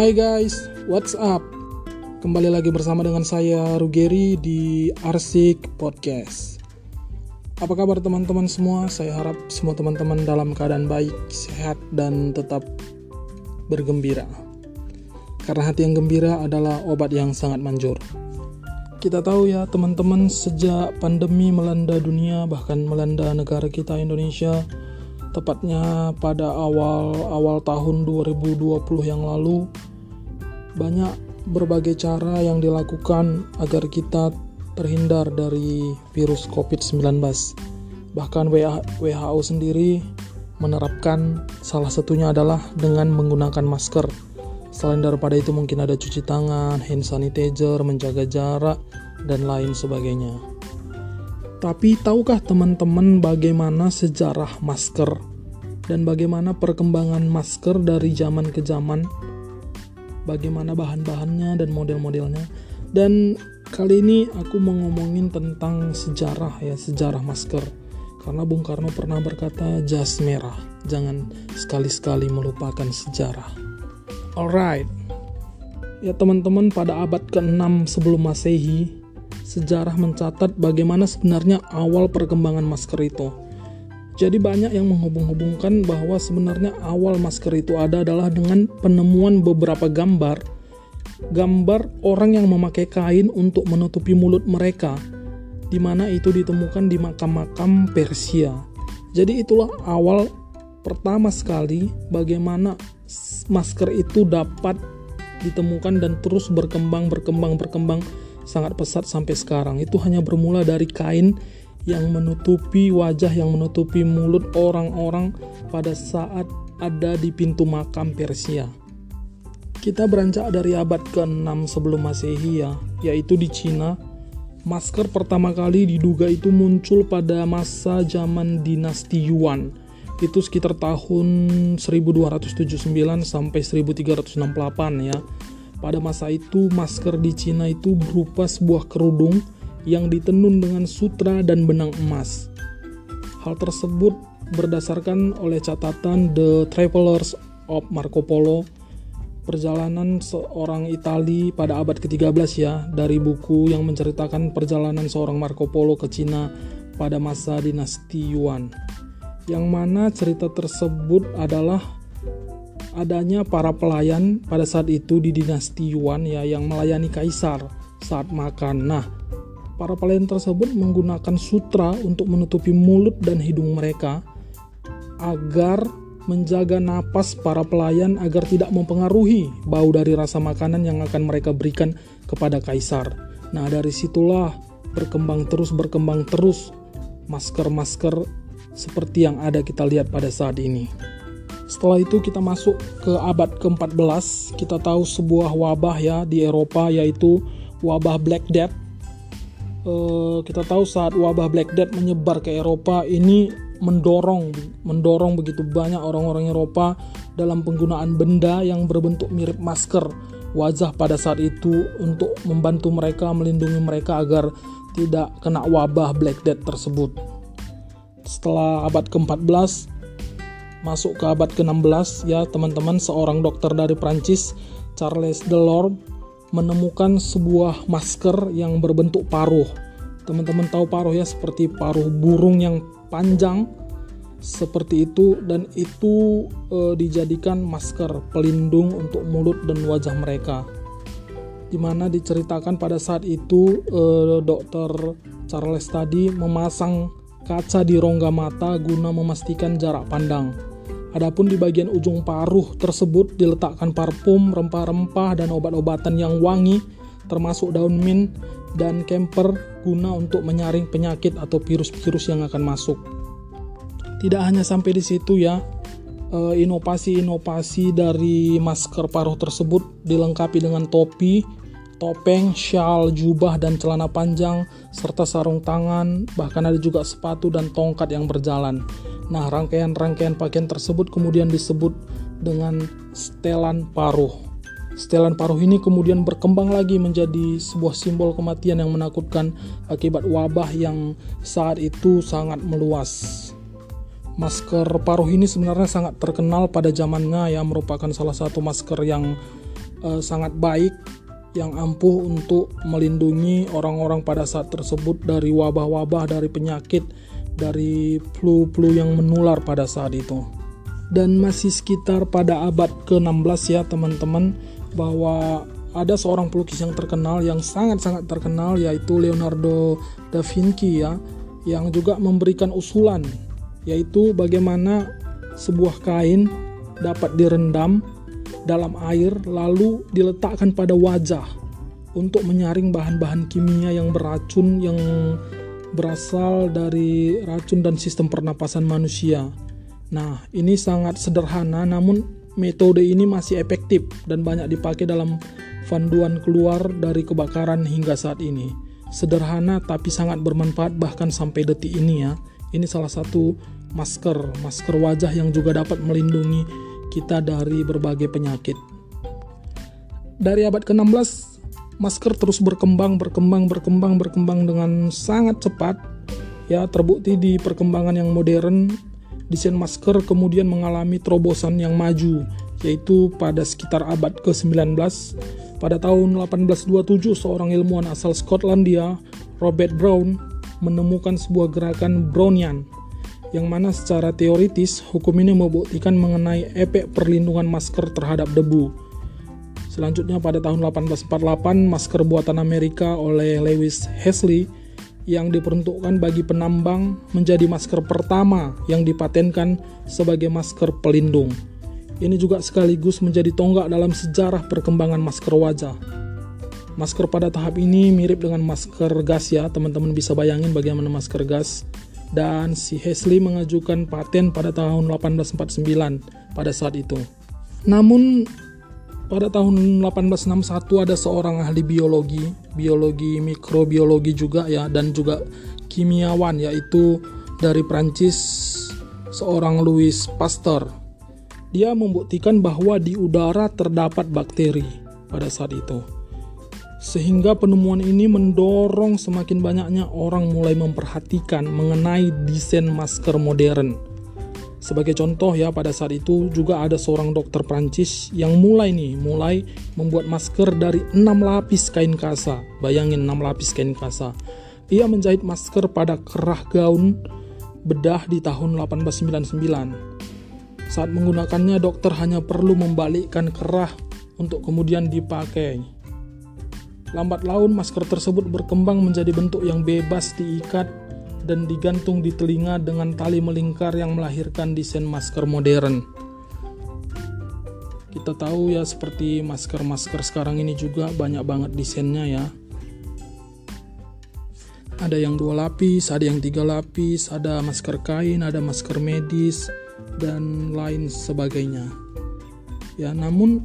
Hai guys, what's up? Kembali lagi bersama dengan saya Rugeri di Arsik Podcast. Apa kabar teman-teman semua? Saya harap semua teman-teman dalam keadaan baik, sehat, dan tetap bergembira. Karena hati yang gembira adalah obat yang sangat manjur. Kita tahu ya teman-teman sejak pandemi melanda dunia bahkan melanda negara kita Indonesia tepatnya pada awal-awal tahun 2020 yang lalu banyak berbagai cara yang dilakukan agar kita terhindar dari virus COVID-19. Bahkan WHO sendiri menerapkan salah satunya adalah dengan menggunakan masker. Selain daripada itu mungkin ada cuci tangan, hand sanitizer, menjaga jarak, dan lain sebagainya. Tapi tahukah teman-teman bagaimana sejarah masker dan bagaimana perkembangan masker dari zaman ke zaman? Bagaimana bahan-bahannya dan model-modelnya? Dan kali ini aku mau ngomongin tentang sejarah ya, sejarah masker. Karena Bung Karno pernah berkata jas merah, jangan sekali-sekali melupakan sejarah. Alright. Ya teman-teman pada abad ke-6 sebelum Masehi, sejarah mencatat bagaimana sebenarnya awal perkembangan masker itu. Jadi banyak yang menghubung-hubungkan bahwa sebenarnya awal masker itu ada adalah dengan penemuan beberapa gambar gambar orang yang memakai kain untuk menutupi mulut mereka di mana itu ditemukan di makam-makam Persia. Jadi itulah awal pertama sekali bagaimana masker itu dapat ditemukan dan terus berkembang berkembang berkembang sangat pesat sampai sekarang. Itu hanya bermula dari kain yang menutupi wajah, yang menutupi mulut orang-orang pada saat ada di pintu makam Persia. Kita beranjak dari abad ke-6 sebelum Masehi ya, yaitu di Cina. Masker pertama kali diduga itu muncul pada masa zaman dinasti Yuan. Itu sekitar tahun 1279 sampai 1368 ya pada masa itu, masker di Cina itu berupa sebuah kerudung yang ditenun dengan sutra dan benang emas. Hal tersebut berdasarkan oleh catatan The Travelers of Marco Polo, perjalanan seorang Itali pada abad ke-13 ya, dari buku yang menceritakan perjalanan seorang Marco Polo ke Cina pada masa dinasti Yuan. Yang mana cerita tersebut adalah adanya para pelayan pada saat itu di dinasti Yuan ya yang melayani kaisar saat makan. Nah, para pelayan tersebut menggunakan sutra untuk menutupi mulut dan hidung mereka agar menjaga napas para pelayan agar tidak mempengaruhi bau dari rasa makanan yang akan mereka berikan kepada kaisar. Nah, dari situlah berkembang terus berkembang terus masker-masker seperti yang ada kita lihat pada saat ini. Setelah itu kita masuk ke abad ke-14, kita tahu sebuah wabah ya di Eropa yaitu wabah Black Death. E, kita tahu saat wabah Black Death menyebar ke Eropa ini mendorong mendorong begitu banyak orang-orang Eropa dalam penggunaan benda yang berbentuk mirip masker wajah pada saat itu untuk membantu mereka melindungi mereka agar tidak kena wabah Black Death tersebut. Setelah abad ke-14 masuk ke abad ke-16 ya teman-teman seorang dokter dari Prancis Charles Delorme menemukan sebuah masker yang berbentuk paruh. Teman-teman tahu paruh ya seperti paruh burung yang panjang seperti itu dan itu e, dijadikan masker pelindung untuk mulut dan wajah mereka. Di mana diceritakan pada saat itu e, dokter Charles tadi memasang kaca di rongga mata guna memastikan jarak pandang. Adapun di bagian ujung paruh tersebut diletakkan parfum, rempah-rempah, dan obat-obatan yang wangi, termasuk daun mint dan kemper guna untuk menyaring penyakit atau virus-virus yang akan masuk. Tidak hanya sampai di situ ya, eh, inovasi-inovasi dari masker paruh tersebut dilengkapi dengan topi, topeng, shawl, jubah, dan celana panjang, serta sarung tangan, bahkan ada juga sepatu dan tongkat yang berjalan. Nah, rangkaian-rangkaian pakaian tersebut kemudian disebut dengan setelan paruh. Setelan paruh ini kemudian berkembang lagi menjadi sebuah simbol kematian yang menakutkan akibat wabah yang saat itu sangat meluas. Masker paruh ini sebenarnya sangat terkenal pada zamannya ya merupakan salah satu masker yang uh, sangat baik yang ampuh untuk melindungi orang-orang pada saat tersebut dari wabah-wabah, dari penyakit, dari flu-flu yang menular pada saat itu. Dan masih sekitar pada abad ke-16 ya teman-teman bahwa ada seorang pelukis yang terkenal yang sangat-sangat terkenal yaitu Leonardo da Vinci ya yang juga memberikan usulan yaitu bagaimana sebuah kain dapat direndam dalam air lalu diletakkan pada wajah untuk menyaring bahan-bahan kimia yang beracun yang berasal dari racun dan sistem pernapasan manusia. Nah, ini sangat sederhana namun metode ini masih efektif dan banyak dipakai dalam panduan keluar dari kebakaran hingga saat ini. Sederhana tapi sangat bermanfaat bahkan sampai detik ini ya. Ini salah satu masker, masker wajah yang juga dapat melindungi kita dari berbagai penyakit. Dari abad ke-16, masker terus berkembang, berkembang, berkembang, berkembang dengan sangat cepat. Ya, terbukti di perkembangan yang modern, desain masker kemudian mengalami terobosan yang maju, yaitu pada sekitar abad ke-19. Pada tahun 1827, seorang ilmuwan asal Skotlandia, Robert Brown, menemukan sebuah gerakan Brownian yang mana secara teoritis hukum ini membuktikan mengenai efek perlindungan masker terhadap debu. Selanjutnya pada tahun 1848 masker buatan Amerika oleh Lewis Hesley yang diperuntukkan bagi penambang menjadi masker pertama yang dipatenkan sebagai masker pelindung. Ini juga sekaligus menjadi tonggak dalam sejarah perkembangan masker wajah. Masker pada tahap ini mirip dengan masker gas ya, teman-teman bisa bayangin bagaimana masker gas dan si Hesley mengajukan paten pada tahun 1849 pada saat itu. Namun pada tahun 1861 ada seorang ahli biologi, biologi mikrobiologi juga ya dan juga kimiawan yaitu dari Prancis seorang Louis Pasteur. Dia membuktikan bahwa di udara terdapat bakteri pada saat itu. Sehingga penemuan ini mendorong semakin banyaknya orang mulai memperhatikan mengenai desain masker modern. Sebagai contoh ya pada saat itu juga ada seorang dokter Prancis yang mulai nih mulai membuat masker dari 6 lapis kain kasa. Bayangin 6 lapis kain kasa. Ia menjahit masker pada kerah gaun bedah di tahun 1899. Saat menggunakannya dokter hanya perlu membalikkan kerah untuk kemudian dipakai. Lambat laun masker tersebut berkembang menjadi bentuk yang bebas diikat dan digantung di telinga dengan tali melingkar yang melahirkan desain masker modern. Kita tahu ya seperti masker-masker sekarang ini juga banyak banget desainnya ya. Ada yang dua lapis, ada yang tiga lapis, ada masker kain, ada masker medis, dan lain sebagainya. Ya, namun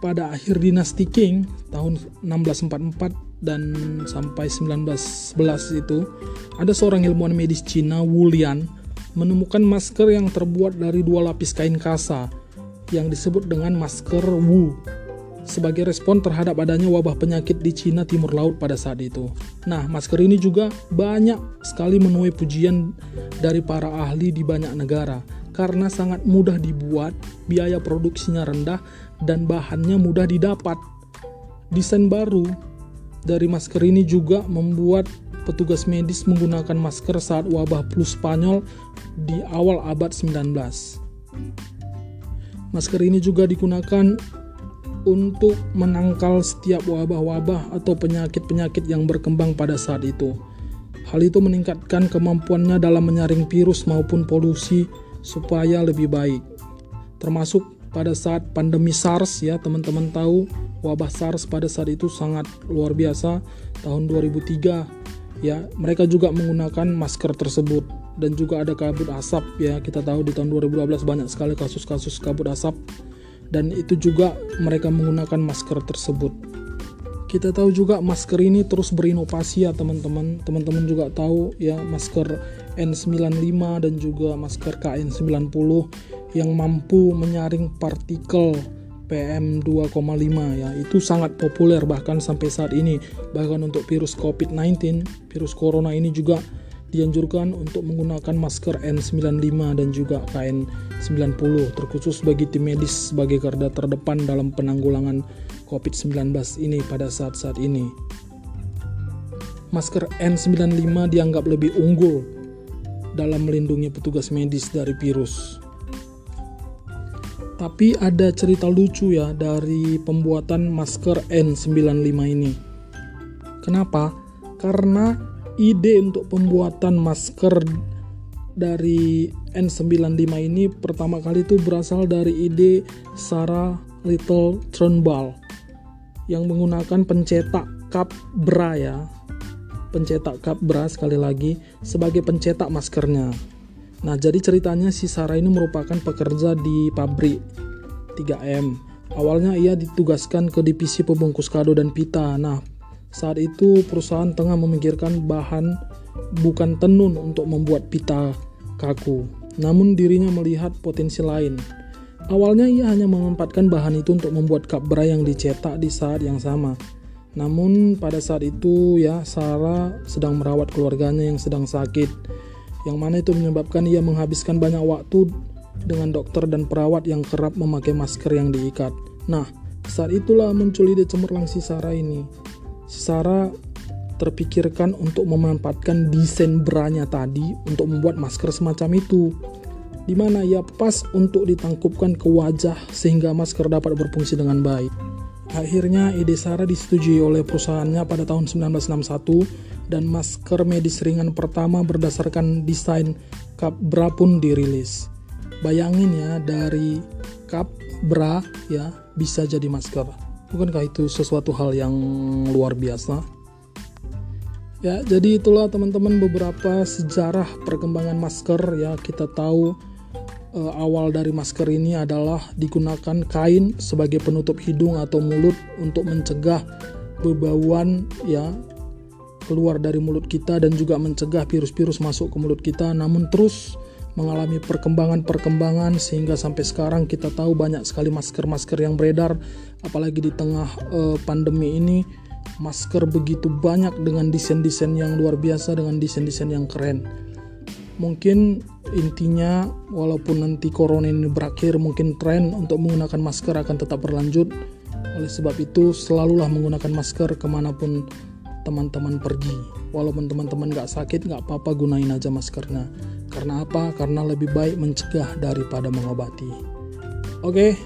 pada akhir dinasti Qing tahun 1644 dan sampai 1911 itu ada seorang ilmuwan medis Cina Wu Lian menemukan masker yang terbuat dari dua lapis kain kasa yang disebut dengan masker Wu sebagai respon terhadap adanya wabah penyakit di Cina Timur Laut pada saat itu. Nah, masker ini juga banyak sekali menuai pujian dari para ahli di banyak negara karena sangat mudah dibuat, biaya produksinya rendah, dan bahannya mudah didapat. Desain baru dari masker ini juga membuat petugas medis menggunakan masker saat wabah flu Spanyol di awal abad 19. Masker ini juga digunakan untuk menangkal setiap wabah-wabah atau penyakit-penyakit yang berkembang pada saat itu. Hal itu meningkatkan kemampuannya dalam menyaring virus maupun polusi supaya lebih baik, termasuk pada saat pandemi SARS ya teman-teman tahu wabah SARS pada saat itu sangat luar biasa tahun 2003 ya mereka juga menggunakan masker tersebut dan juga ada kabut asap. Ya kita tahu di tahun 2012 banyak sekali kasus-kasus kabut asap dan itu juga mereka menggunakan masker tersebut. Kita tahu juga masker ini terus berinovasi ya teman-teman. Teman-teman juga tahu ya masker N95 dan juga masker KN90 yang mampu menyaring partikel PM2,5 ya itu sangat populer bahkan sampai saat ini bahkan untuk virus COVID-19 virus corona ini juga dianjurkan untuk menggunakan masker N95 dan juga KN90 terkhusus bagi tim medis sebagai garda terdepan dalam penanggulangan COVID-19 ini pada saat-saat ini. Masker N95 dianggap lebih unggul dalam melindungi petugas medis dari virus. Tapi ada cerita lucu ya dari pembuatan masker N95 ini. Kenapa? Karena ide untuk pembuatan masker dari N95 ini pertama kali itu berasal dari ide Sarah Little Trunball yang menggunakan pencetak cup bra ya pencetak cup bra sekali lagi sebagai pencetak maskernya nah jadi ceritanya si Sarah ini merupakan pekerja di pabrik 3M awalnya ia ditugaskan ke divisi pembungkus kado dan pita nah saat itu perusahaan tengah memikirkan bahan bukan tenun untuk membuat pita kaku. Namun dirinya melihat potensi lain. Awalnya ia hanya memanfaatkan bahan itu untuk membuat cup bra yang dicetak di saat yang sama. Namun pada saat itu ya Sarah sedang merawat keluarganya yang sedang sakit. Yang mana itu menyebabkan ia menghabiskan banyak waktu dengan dokter dan perawat yang kerap memakai masker yang diikat. Nah, saat itulah muncul ide cemerlang si Sarah ini. Sarah terpikirkan untuk memanfaatkan desain branya tadi untuk membuat masker semacam itu di mana ia pas untuk ditangkupkan ke wajah sehingga masker dapat berfungsi dengan baik. Akhirnya ide Sarah disetujui oleh perusahaannya pada tahun 1961 dan masker medis ringan pertama berdasarkan desain cup bra pun dirilis. Bayangin ya dari cup bra ya bisa jadi masker. Bukankah itu sesuatu hal yang luar biasa? Ya, jadi itulah teman-teman beberapa sejarah perkembangan masker ya. Kita tahu uh, awal dari masker ini adalah digunakan kain sebagai penutup hidung atau mulut untuk mencegah bebauan ya keluar dari mulut kita dan juga mencegah virus-virus masuk ke mulut kita. Namun terus mengalami perkembangan-perkembangan sehingga sampai sekarang kita tahu banyak sekali masker-masker yang beredar. Apalagi di tengah uh, pandemi ini masker begitu banyak dengan desain-desain yang luar biasa dengan desain-desain yang keren. Mungkin intinya walaupun nanti corona ini berakhir mungkin tren untuk menggunakan masker akan tetap berlanjut. Oleh sebab itu selalulah menggunakan masker ke mana pun teman-teman pergi. Walaupun teman-teman gak sakit gak apa-apa gunain aja maskernya. Karena apa? karena lebih baik mencegah daripada mengobati. Oke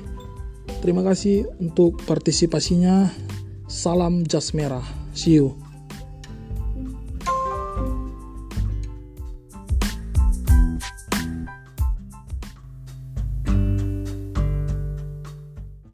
terima kasih untuk partisipasinya. Salam jas merah. See you